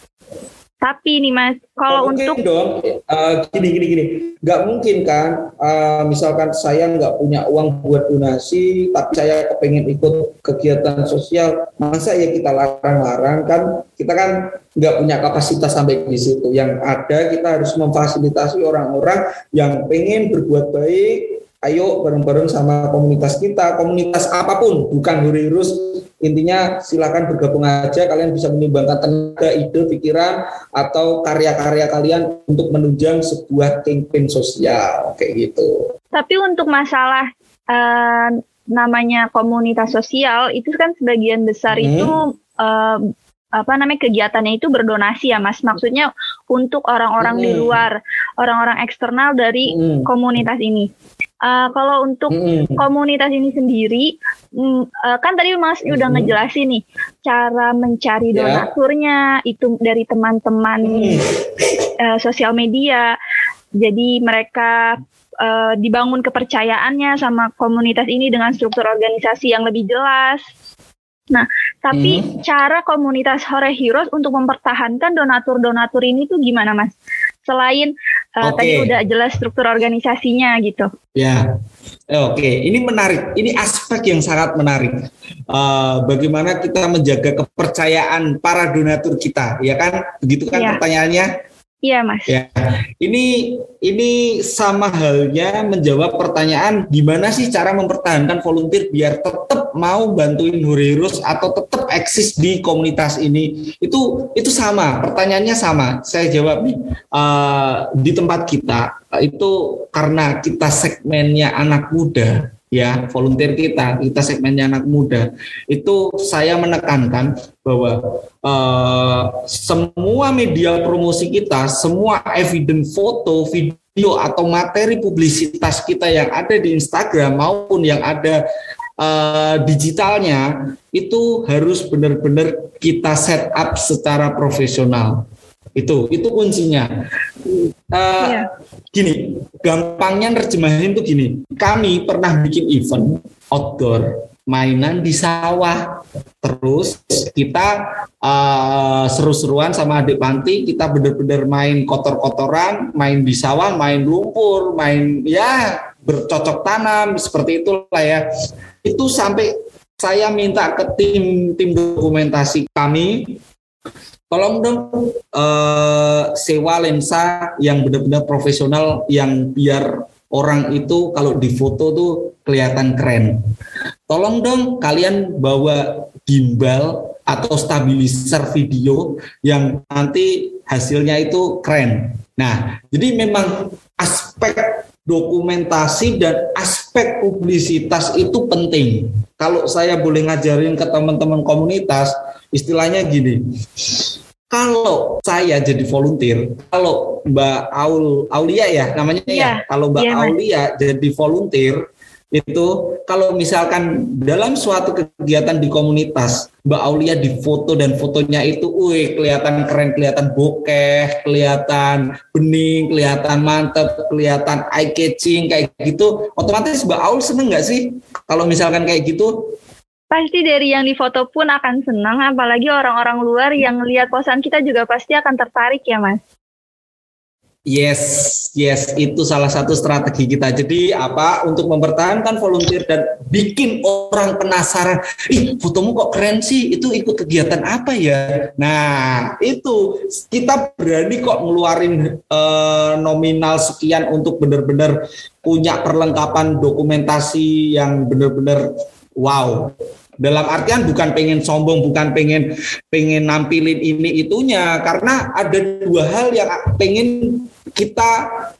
Tapi nih Mas, kalau untuk dong, uh, gini gini gini, nggak mungkin kan? Uh, misalkan saya nggak punya uang buat donasi, tapi saya kepengen ikut kegiatan sosial, masa ya kita larang-larang kan? Kita kan nggak punya kapasitas sampai di situ. Yang ada kita harus memfasilitasi orang-orang yang pengen berbuat baik, ayo bareng-bareng sama komunitas kita, komunitas apa pun, bukan Hurirus. Intinya silakan bergabung aja, kalian bisa menyumbangkan tenaga, ide, pikiran, atau karya-karya kalian untuk menunjang sebuah campaign sosial, kayak gitu. Tapi untuk masalah uh, namanya komunitas sosial, itu kan sebagian besar hmm. itu uh, apa namanya kegiatannya itu berdonasi ya mas maksudnya untuk orang-orang hmm. di luar orang-orang eksternal dari hmm. komunitas ini uh, kalau untuk hmm. komunitas ini sendiri um, uh, kan tadi mas hmm. udah ngejelasin nih cara mencari yeah. donaturnya itu dari teman-teman hmm. uh, sosial media jadi mereka uh, dibangun kepercayaannya sama komunitas ini dengan struktur organisasi yang lebih jelas Nah, tapi hmm. cara komunitas Hore Heroes untuk mempertahankan donatur-donatur ini tuh gimana, Mas? Selain uh, okay. tadi udah jelas struktur organisasinya gitu. Ya, oke. Okay. Ini menarik. Ini aspek yang sangat menarik. Uh, bagaimana kita menjaga kepercayaan para donatur kita, ya kan? Begitu kan ya. pertanyaannya? Iya, Mas. Ya. Ini ini sama halnya menjawab pertanyaan gimana sih cara mempertahankan volunteer biar tetap mau bantuin Hurirus atau tetap eksis di komunitas ini. Itu itu sama, pertanyaannya sama. Saya jawab nih. Uh, di tempat kita itu karena kita segmennya anak muda ya volunteer kita kita segmennya anak muda itu saya menekankan bahwa uh, semua media promosi kita semua evidence foto video atau materi publisitas kita yang ada di Instagram maupun yang ada uh, digitalnya itu harus benar-benar kita set up secara profesional. Itu itu kuncinya. Uh, yeah. gini gampangnya nerjemahin tuh gini. Kami pernah bikin event outdoor mainan di sawah. Terus kita uh, seru-seruan sama adik panti kita bener-bener main kotor-kotoran main di sawah main lumpur main ya bercocok tanam seperti itulah ya itu sampai saya minta ke tim tim dokumentasi kami tolong dong uh, sewa lensa yang benar-benar profesional yang biar orang itu kalau difoto tuh kelihatan keren. Tolong dong kalian bawa gimbal atau stabilizer video yang nanti hasilnya itu keren. Nah, jadi memang aspek dokumentasi dan aspek publisitas itu penting. Kalau saya boleh ngajarin ke teman-teman komunitas, istilahnya gini. Kalau saya jadi volunteer, kalau Mbak Aul Aulia ya namanya ya, ya kalau Mbak ya, Aulia jadi volunteer itu kalau misalkan dalam suatu kegiatan di komunitas Mbak Aulia di foto dan fotonya itu, wih kelihatan keren, kelihatan bokeh, kelihatan bening, kelihatan mantep, kelihatan eye catching kayak gitu, otomatis Mbak Aul seneng nggak sih kalau misalkan kayak gitu? Pasti dari yang difoto pun akan senang, apalagi orang-orang luar yang lihat posan kita juga pasti akan tertarik ya mas. Yes, yes, itu salah satu strategi kita. Jadi apa untuk mempertahankan volunteer dan bikin orang penasaran, ih fotomu kok keren sih, itu ikut kegiatan apa ya? Nah itu kita berani kok ngeluarin eh, nominal sekian untuk benar-benar punya perlengkapan dokumentasi yang benar-benar wow dalam artian bukan pengen sombong bukan pengen pengen nampilin ini itunya karena ada dua hal yang pengen kita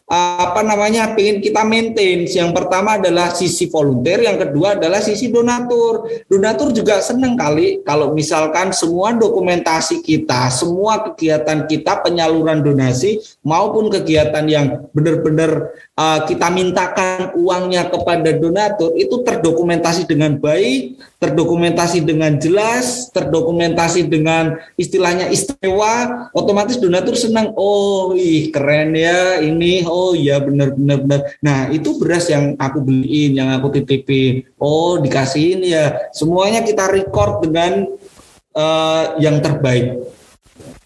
apa namanya pengen kita maintain. Yang pertama adalah sisi volunteer, yang kedua adalah sisi donatur. Donatur juga seneng kali kalau misalkan semua dokumentasi kita, semua kegiatan kita penyaluran donasi maupun kegiatan yang benar-benar uh, kita mintakan uangnya kepada donatur itu terdokumentasi dengan baik, terdokumentasi dengan jelas, terdokumentasi dengan istilahnya istimewa, otomatis donatur senang. Oh, ih keren ya ini. Oh, benar benar benar nah itu beras yang aku beliin yang aku titipin oh dikasihin ya semuanya kita record dengan uh, yang terbaik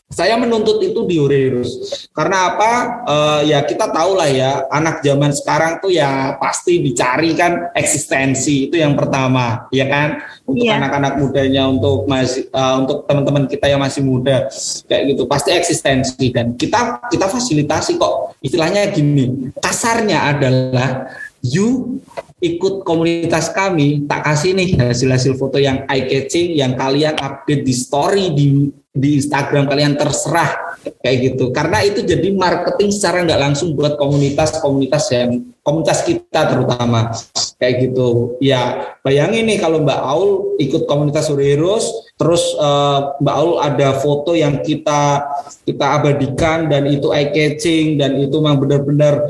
saya menuntut itu di Ureus karena apa? Uh, ya kita tahu lah ya anak zaman sekarang tuh ya pasti dicari kan eksistensi itu yang pertama ya kan? Untuk yeah. anak-anak mudanya untuk masih uh, untuk teman-teman kita yang masih muda kayak gitu. Pasti eksistensi. Dan kita kita fasilitasi kok. Istilahnya gini kasarnya adalah you ikut komunitas kami tak kasih nih hasil-hasil foto yang eye catching yang kalian update di story di di Instagram kalian terserah kayak gitu. Karena itu jadi marketing secara nggak langsung buat komunitas-komunitas yang komunitas kita terutama kayak gitu. Ya bayangin nih kalau Mbak Aul ikut komunitas Heroes terus uh, Mbak Aul ada foto yang kita kita abadikan dan itu eye catching dan itu memang benar-benar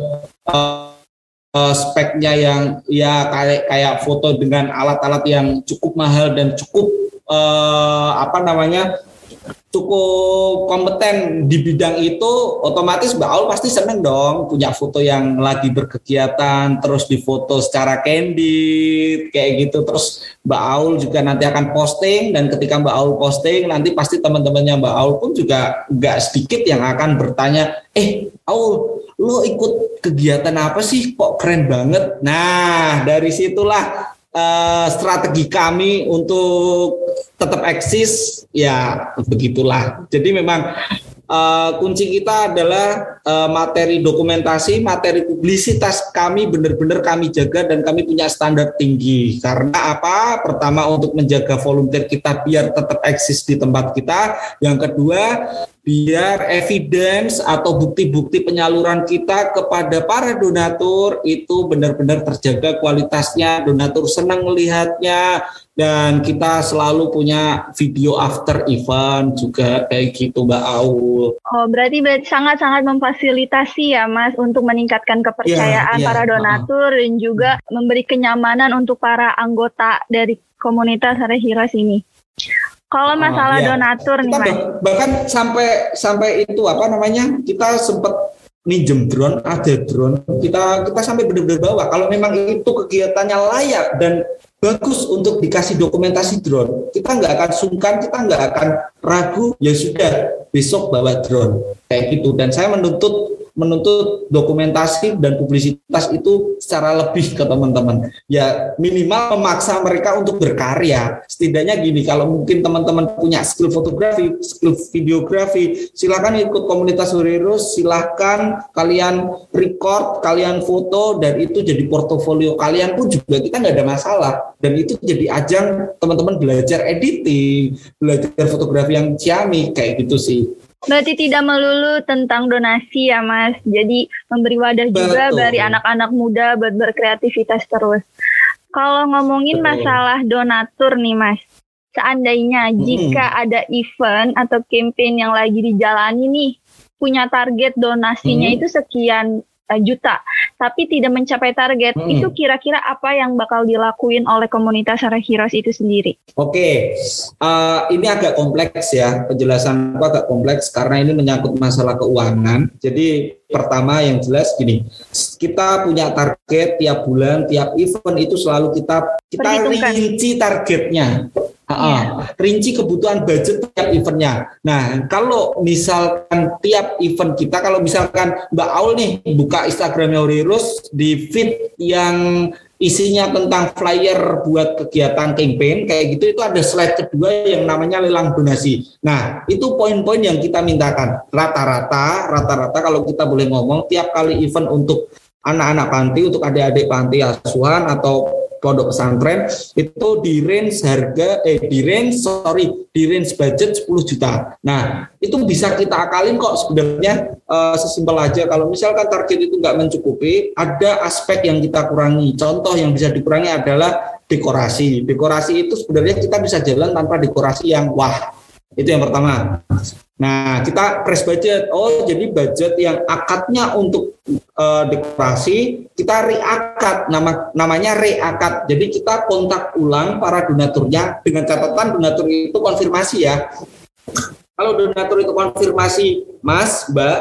uh, uh, speknya yang ya kayak kayak foto dengan alat-alat yang cukup mahal dan cukup uh, apa namanya cukup kompeten di bidang itu, otomatis Mbak Aul pasti seneng dong punya foto yang lagi berkegiatan, terus difoto secara candid, kayak gitu. Terus Mbak Aul juga nanti akan posting, dan ketika Mbak Aul posting, nanti pasti teman-temannya Mbak Aul pun juga nggak sedikit yang akan bertanya, eh Aul, lo ikut kegiatan apa sih? Kok keren banget? Nah, dari situlah uh, strategi kami untuk tetap eksis ya begitulah. Jadi memang uh, kunci kita adalah materi dokumentasi, materi publisitas kami benar-benar kami jaga dan kami punya standar tinggi. Karena apa? Pertama untuk menjaga volunteer kita biar tetap eksis di tempat kita. Yang kedua biar evidence atau bukti-bukti penyaluran kita kepada para donatur itu benar-benar terjaga kualitasnya, donatur senang melihatnya dan kita selalu punya video after event juga kayak gitu Mbak Aul. Oh, berarti sangat-sangat memfasilitasi ya Mas untuk meningkatkan kepercayaan yeah, yeah, para donatur uh, dan juga memberi kenyamanan untuk para anggota dari komunitas Rehiras ini. Kalau ah, masalah uh, ya. donatur nih, Mas. Bahkan sampai sampai itu apa namanya? Kita sempat minjem drone, ada drone. Kita kita sampai benar-benar bawa. Kalau memang itu kegiatannya layak dan bagus untuk dikasih dokumentasi drone, kita nggak akan sungkan, kita nggak akan ragu. Ya sudah, besok bawa drone kayak gitu. Dan saya menuntut menuntut dokumentasi dan publisitas itu secara lebih ke teman-teman. Ya minimal memaksa mereka untuk berkarya. Setidaknya gini, kalau mungkin teman-teman punya skill fotografi, skill videografi, silakan ikut komunitas Heroes, silakan kalian record, kalian foto dan itu jadi portofolio kalian pun juga kita nggak ada masalah. Dan itu jadi ajang teman-teman belajar editing, belajar fotografi yang ciamik kayak gitu sih. Berarti tidak melulu tentang donasi ya Mas. Jadi memberi wadah Betul. juga bagi anak-anak muda buat berkreativitas terus. Kalau ngomongin Betul. masalah donatur nih Mas. Seandainya hmm. jika ada event atau campaign yang lagi dijalani nih punya target donasinya hmm. itu sekian juta, tapi tidak mencapai target, hmm. itu kira-kira apa yang bakal dilakuin oleh komunitas Heroes itu sendiri? Oke, okay. uh, eh, ini agak kompleks ya, penjelasan apa agak kompleks karena ini menyangkut masalah keuangan. Jadi pertama yang jelas gini, kita punya target tiap bulan, tiap event itu selalu kita kita rinci targetnya. Uh, rinci kebutuhan budget tiap eventnya. Nah, kalau misalkan tiap event kita, kalau misalkan Mbak Aul nih buka Instagramnya Heroes di feed yang isinya tentang flyer buat kegiatan campaign kayak gitu itu ada slide kedua yang namanya lelang donasi. Nah, itu poin-poin yang kita mintakan. Rata-rata, rata-rata kalau kita boleh ngomong tiap kali event untuk anak-anak panti, untuk adik-adik panti asuhan atau pondok pesantren itu di range harga eh di range sorry di range budget 10 juta. Nah itu bisa kita akalin kok sebenarnya uh, sesimpel aja kalau misalkan target itu nggak mencukupi ada aspek yang kita kurangi. Contoh yang bisa dikurangi adalah dekorasi. Dekorasi itu sebenarnya kita bisa jalan tanpa dekorasi yang wah. Itu yang pertama. Nah, kita press budget. Oh, jadi budget yang akadnya untuk uh, dekorasi, kita reakat nama namanya reakat. Jadi kita kontak ulang para donaturnya dengan catatan donatur itu konfirmasi ya. Kalau donatur itu konfirmasi, Mas, Mbak,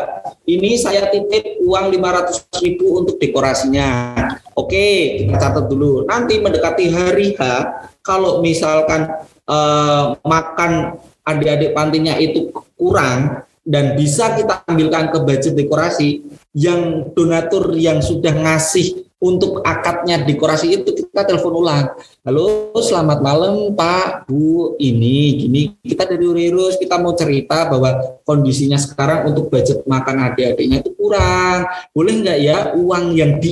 ini saya titip uang 500 ribu untuk dekorasinya. Oke, kita catat dulu. Nanti mendekati hari H, kalau misalkan uh, makan adik-adik pantinya itu kurang, dan bisa kita ambilkan ke budget dekorasi yang donatur yang sudah ngasih untuk akadnya dekorasi itu kita telepon ulang. Halo, selamat malam Pak, Bu. Ini gini kita dari Urirus kita mau cerita bahwa kondisinya sekarang untuk budget makan adik-adiknya itu kurang. Boleh nggak ya uang yang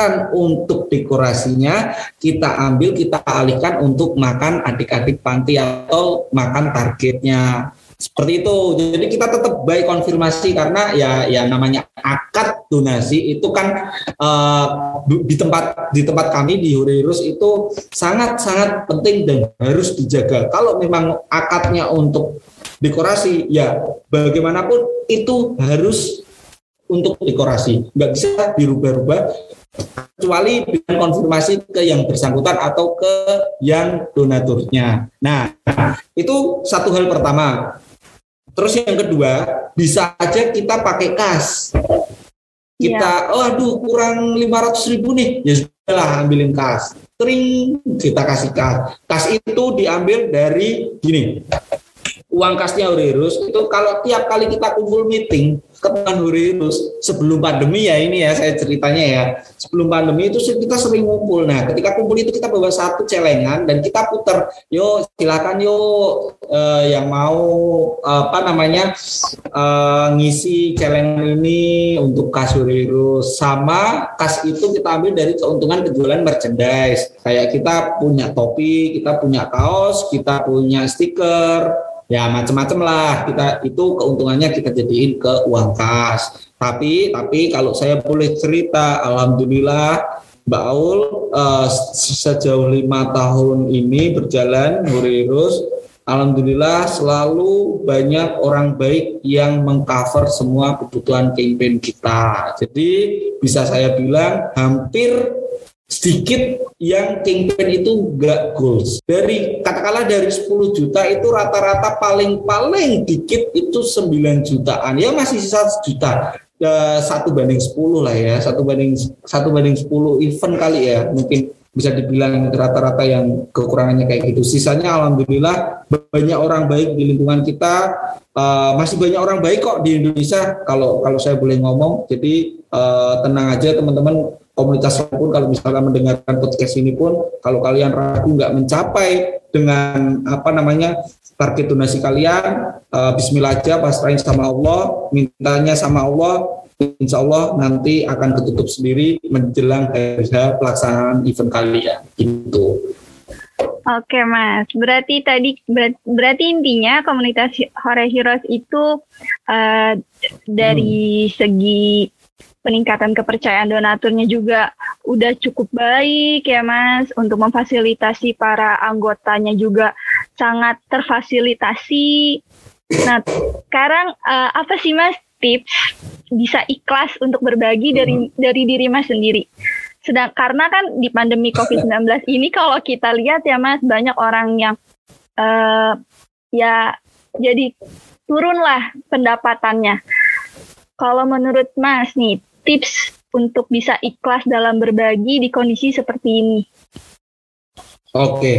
diakadkan untuk dekorasinya kita ambil kita alihkan untuk makan adik-adik panti atau makan targetnya seperti itu. Jadi kita tetap baik konfirmasi karena ya ya namanya akad donasi itu kan uh, di tempat di tempat kami di Hurirus itu sangat sangat penting dan harus dijaga. Kalau memang akadnya untuk dekorasi ya bagaimanapun itu harus untuk dekorasi nggak bisa dirubah-rubah kecuali dengan konfirmasi ke yang bersangkutan atau ke yang donaturnya. Nah, itu satu hal pertama. Terus yang kedua, bisa aja kita pakai kas. Kita, ya. oh aduh kurang 500 ribu nih, ya sudahlah ambilin kas. Tering kita kasih kas. Kas itu diambil dari gini, uang kasnya Urirus itu kalau tiap kali kita kumpul meeting ketemuan Hurirus sebelum pandemi ya ini ya saya ceritanya ya. Sebelum pandemi itu kita sering ngumpul. Nah ketika kumpul itu kita bawa satu celengan dan kita putar. Yo silakan yo eh, yang mau apa namanya eh, ngisi celengan ini untuk kas Hurirus sama kas itu kita ambil dari keuntungan penjualan merchandise. Kayak kita punya topi kita punya kaos kita punya stiker ya macam-macam lah kita itu keuntungannya kita jadiin ke uang kas tapi tapi kalau saya boleh cerita alhamdulillah Mbak Aul uh, sejauh lima tahun ini berjalan Hurirus Alhamdulillah selalu banyak orang baik yang mengcover semua kebutuhan campaign kita. Jadi bisa saya bilang hampir sedikit yang kingpin itu enggak goals. Dari katakanlah dari 10 juta itu rata-rata paling-paling dikit itu 9 jutaan. Ya masih sisa juta. Ya, satu banding 10 lah ya, satu banding satu banding 10 event kali ya. Mungkin bisa dibilang rata-rata yang kekurangannya kayak gitu. Sisanya alhamdulillah banyak orang baik di lingkungan kita. Uh, masih banyak orang baik kok di Indonesia kalau kalau saya boleh ngomong. Jadi uh, tenang aja teman-teman komunitas pun kalau misalnya mendengarkan podcast ini pun kalau kalian ragu nggak mencapai dengan apa namanya target donasi kalian uh, Bismillah aja pasrahin sama Allah mintanya sama Allah Insya Allah nanti akan ketutup sendiri menjelang hari pelaksanaan event kalian gitu. Oke mas, berarti tadi berarti intinya komunitas Hore Heroes itu uh, dari hmm. segi peningkatan kepercayaan donaturnya juga udah cukup baik ya Mas untuk memfasilitasi para anggotanya juga sangat terfasilitasi. Nah, sekarang uh, apa sih Mas tips bisa ikhlas untuk berbagi dari dari diri Mas sendiri? Sedang karena kan di pandemi Covid-19 ini kalau kita lihat ya Mas banyak orang yang uh, ya jadi turunlah pendapatannya. Kalau menurut Mas nih, tips untuk bisa ikhlas dalam berbagi di kondisi seperti ini? Oke. Okay.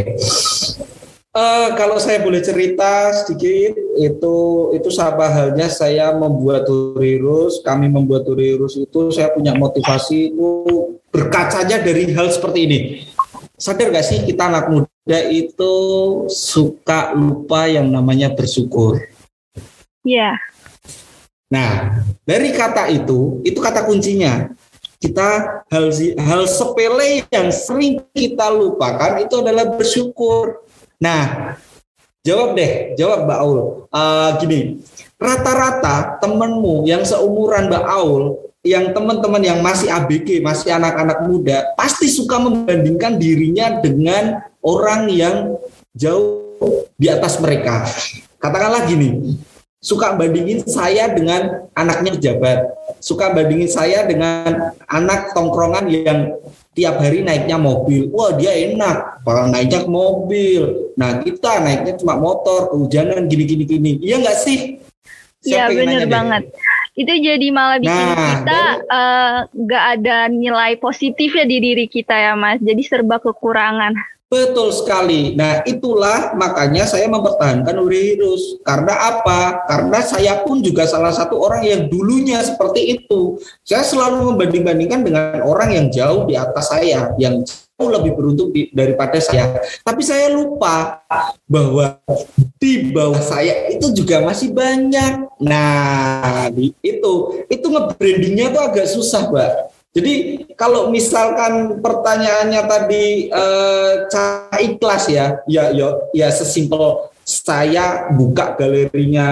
Uh, eh, kalau saya boleh cerita sedikit, itu itu sama halnya saya membuat turirus, kami membuat turirus itu saya punya motivasi itu berkacanya dari hal seperti ini. Sadar gak sih kita anak muda itu suka lupa yang namanya bersyukur? Iya. Yeah. Nah, dari kata itu, itu kata kuncinya. Kita hal hal sepele yang sering kita lupakan itu adalah bersyukur. Nah, jawab deh, jawab Mbak Aul. Uh, gini, rata-rata temenmu yang seumuran Mbak Aul, yang teman-teman yang masih ABG, masih anak-anak muda, pasti suka membandingkan dirinya dengan orang yang jauh di atas mereka. Katakanlah gini, suka bandingin saya dengan anaknya pejabat, suka bandingin saya dengan anak tongkrongan yang tiap hari naiknya mobil. Wah dia enak, kalau naiknya mobil. Nah kita naiknya cuma motor, kehujanan gini-gini gini. Iya nggak sih? Iya benar banget. Itu jadi malah bikin nah, kita eh, nggak uh, ada nilai positif ya di diri kita ya mas. Jadi serba kekurangan. Betul sekali. Nah, itulah makanya saya mempertahankan Urihirus. Karena apa? Karena saya pun juga salah satu orang yang dulunya seperti itu. Saya selalu membanding-bandingkan dengan orang yang jauh di atas saya, yang jauh lebih beruntung di, daripada saya. Tapi saya lupa bahwa di bawah saya itu juga masih banyak. Nah, itu itu nge-brandingnya tuh agak susah, Mbak jadi kalau misalkan pertanyaannya tadi eh, cara ikhlas ya, ya ya ya sesimpel saya buka galerinya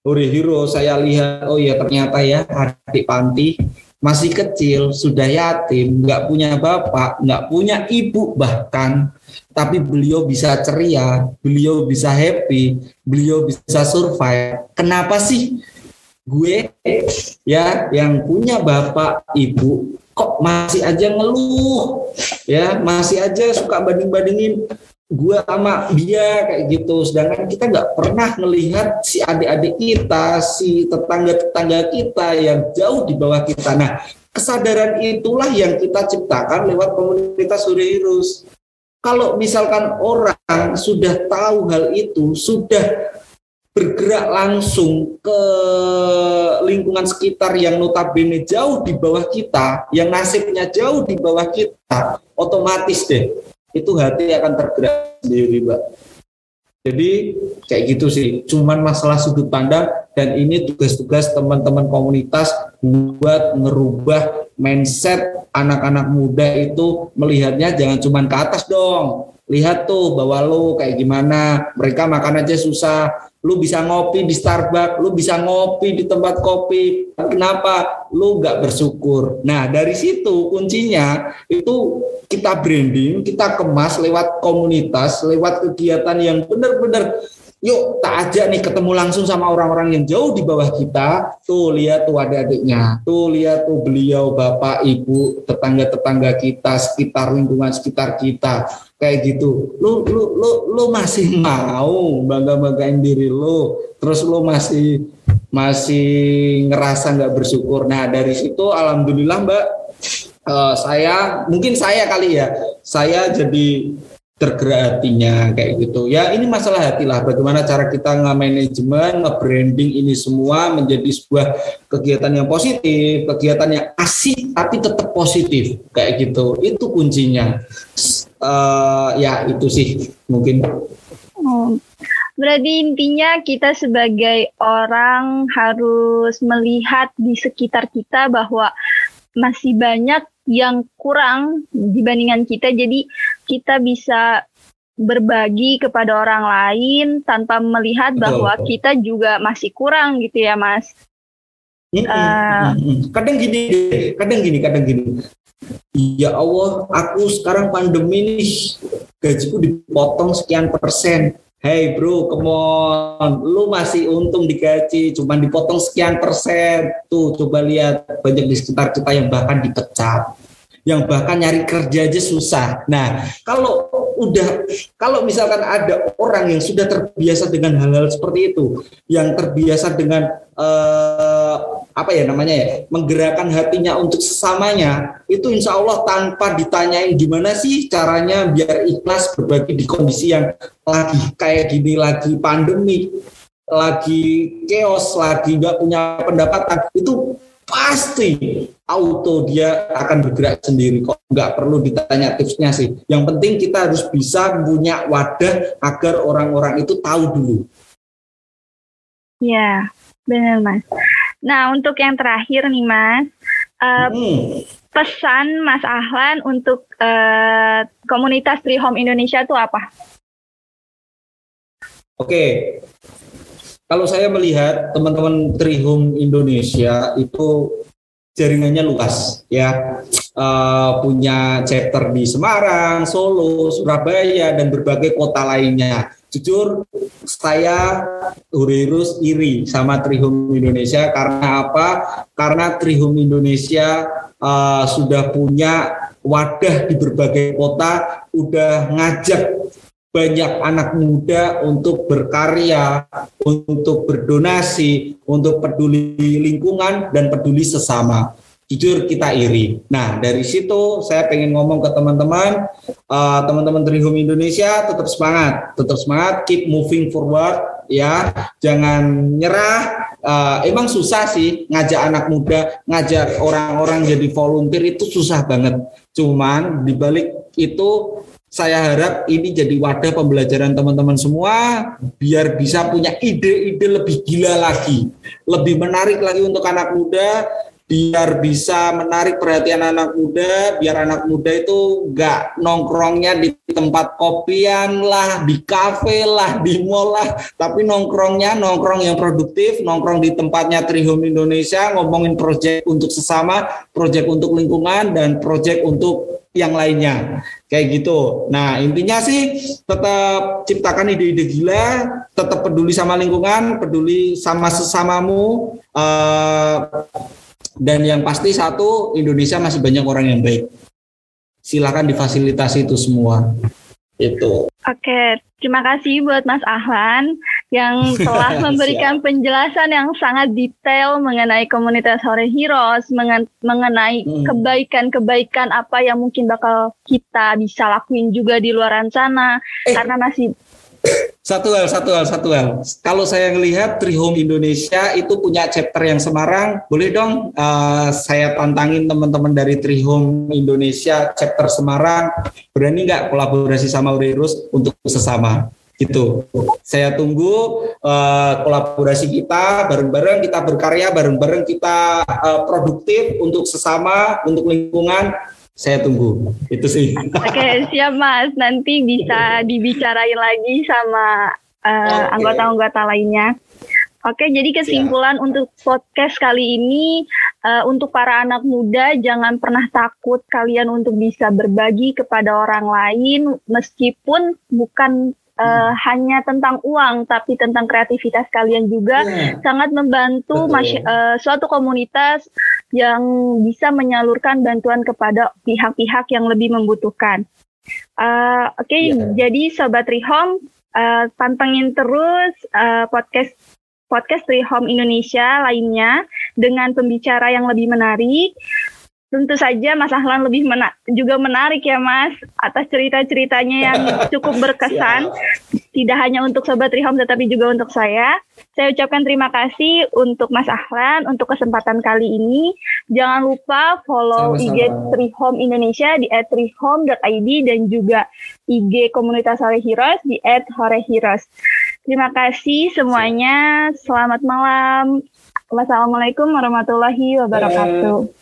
Uri Hero, saya lihat oh ya ternyata ya adik panti masih kecil, sudah yatim, nggak punya bapak, nggak punya ibu bahkan, tapi beliau bisa ceria, beliau bisa happy, beliau bisa survive. Kenapa sih? Gue ya yang punya bapak ibu kok masih aja ngeluh ya masih aja suka banding-bandingin gue sama dia kayak gitu. Sedangkan kita nggak pernah melihat si adik-adik kita si tetangga-tetangga kita yang jauh di bawah kita. Nah kesadaran itulah yang kita ciptakan lewat komunitas Surya kalau misalkan orang sudah tahu hal itu sudah bergerak langsung ke lingkungan sekitar yang notabene jauh di bawah kita, yang nasibnya jauh di bawah kita, otomatis deh itu hati akan tergerak sendiri, Mbak. Jadi kayak gitu sih, cuman masalah sudut pandang dan ini tugas-tugas teman-teman komunitas buat merubah mindset anak-anak muda itu melihatnya jangan cuman ke atas dong. Lihat tuh bahwa lo kayak gimana, mereka makan aja susah, lu bisa ngopi di Starbucks, lu bisa ngopi di tempat kopi. Kenapa? Lu nggak bersyukur. Nah dari situ kuncinya itu kita branding, kita kemas lewat komunitas, lewat kegiatan yang benar-benar yuk tak aja nih ketemu langsung sama orang-orang yang jauh di bawah kita. Tuh lihat tuh adik-adiknya. Tuh lihat tuh beliau bapak ibu tetangga-tetangga kita sekitar lingkungan sekitar kita. Kayak gitu. Lu lu lu lu masih mau bangga banggain diri lu? Terus lu masih masih ngerasa nggak bersyukur? Nah dari situ alhamdulillah mbak uh, saya mungkin saya kali ya saya jadi tergerak hatinya kayak gitu. Ya ini masalah hati lah. Bagaimana cara kita nge-manajemen, nge-branding ini semua menjadi sebuah kegiatan yang positif, kegiatan yang asik tapi tetap positif kayak gitu. Itu kuncinya. Uh, ya itu sih mungkin. Oh, berarti intinya kita sebagai orang harus melihat di sekitar kita bahwa masih banyak yang kurang dibandingkan kita jadi kita bisa berbagi kepada orang lain tanpa melihat Betul. bahwa kita juga masih kurang gitu ya mas uh, kadang gini kadang gini kadang gini ya Allah aku sekarang pandemi nih gajiku dipotong sekian persen Hey bro, come on. Lu masih untung digaji, cuma dipotong sekian persen. Tuh, coba lihat banyak di sekitar kita yang bahkan dipecat. Yang bahkan nyari kerja aja susah. Nah, kalau udah kalau misalkan ada orang yang sudah terbiasa dengan hal-hal seperti itu, yang terbiasa dengan eh, apa ya namanya ya, menggerakkan hatinya untuk sesamanya, itu insya Allah tanpa ditanyain gimana sih caranya biar ikhlas berbagi di kondisi yang lagi kayak gini lagi pandemi, lagi chaos, lagi nggak punya pendapatan, itu pasti auto dia akan bergerak sendiri kok. Nggak perlu ditanya tipsnya sih. Yang penting kita harus bisa punya wadah agar orang-orang itu tahu dulu. Ya benar mas. Nah untuk yang terakhir nih mas uh, hmm. pesan mas Ahlan untuk uh, komunitas Trihome Indonesia itu apa? Oke, kalau saya melihat teman-teman Trihum Indonesia itu jaringannya luas ya uh, punya chapter di Semarang, Solo, Surabaya dan berbagai kota lainnya. Jujur saya Hurirus iri sama Trihum Indonesia karena apa? Karena Trihum Indonesia uh, sudah punya wadah di berbagai kota, udah ngajak banyak anak muda untuk berkarya, untuk berdonasi, untuk peduli lingkungan dan peduli sesama. jujur kita iri. Nah dari situ saya pengen ngomong ke teman-teman, uh, teman-teman Trihome Indonesia tetap semangat, tetap semangat, keep moving forward ya, jangan nyerah. Uh, emang susah sih ngajak anak muda, ngajak orang-orang jadi volunteer itu susah banget. Cuman dibalik itu saya harap ini jadi wadah pembelajaran teman-teman semua biar bisa punya ide-ide lebih gila lagi, lebih menarik lagi untuk anak muda, biar bisa menarik perhatian anak muda, biar anak muda itu nggak nongkrongnya di tempat kopian lah, di kafe lah, di mall lah, tapi nongkrongnya nongkrong yang produktif, nongkrong di tempatnya Trihome Indonesia, ngomongin proyek untuk sesama, proyek untuk lingkungan, dan proyek untuk yang lainnya kayak gitu. Nah intinya sih tetap ciptakan ide-ide gila, tetap peduli sama lingkungan, peduli sama sesamamu, uh, dan yang pasti satu Indonesia masih banyak orang yang baik. Silakan difasilitasi itu semua. Itu. Oke, terima kasih buat Mas Ahlan yang [laughs] telah memberikan penjelasan yang sangat detail mengenai komunitas Hore Heroes, mengenai hmm. kebaikan-kebaikan apa yang mungkin bakal kita bisa lakuin juga di luar sana eh. karena masih [coughs] satu hal, satu hal, satu hal. Kalau saya melihat Trihome Indonesia itu punya chapter yang Semarang, boleh dong uh, saya tantangin teman-teman dari Trihome Indonesia chapter Semarang, berani nggak kolaborasi sama Urirus untuk sesama? Gitu. Saya tunggu uh, kolaborasi kita bareng-bareng, kita berkarya bareng-bareng, kita uh, produktif untuk sesama, untuk lingkungan saya tunggu. Itu sih. Oke, siap Mas. Nanti bisa dibicarain lagi sama uh, anggota-anggota lainnya. Oke, jadi kesimpulan siap. untuk podcast kali ini uh, untuk para anak muda jangan pernah takut kalian untuk bisa berbagi kepada orang lain meskipun bukan uh, hanya tentang uang tapi tentang kreativitas kalian juga yeah. sangat membantu uh, suatu komunitas yang bisa menyalurkan bantuan kepada pihak-pihak yang lebih membutuhkan. Uh, Oke, okay, yeah. jadi sobat Rehome uh, pantengin terus uh, podcast podcast Rehome Indonesia lainnya dengan pembicara yang lebih menarik. Tentu saja Mas Ahlan lebih mena juga menarik ya Mas atas cerita-ceritanya yang [laughs] cukup berkesan. Tidak hanya untuk Sobat Rihom tetapi juga untuk saya. Saya ucapkan terima kasih untuk Mas Ahlan untuk kesempatan kali ini. Jangan lupa follow Sama-sama. IG Trihome Indonesia di @trihome.id dan juga IG komunitas Hore Heroes di @horeheroes. Terima kasih semuanya. Selamat malam. Wassalamualaikum warahmatullahi wabarakatuh.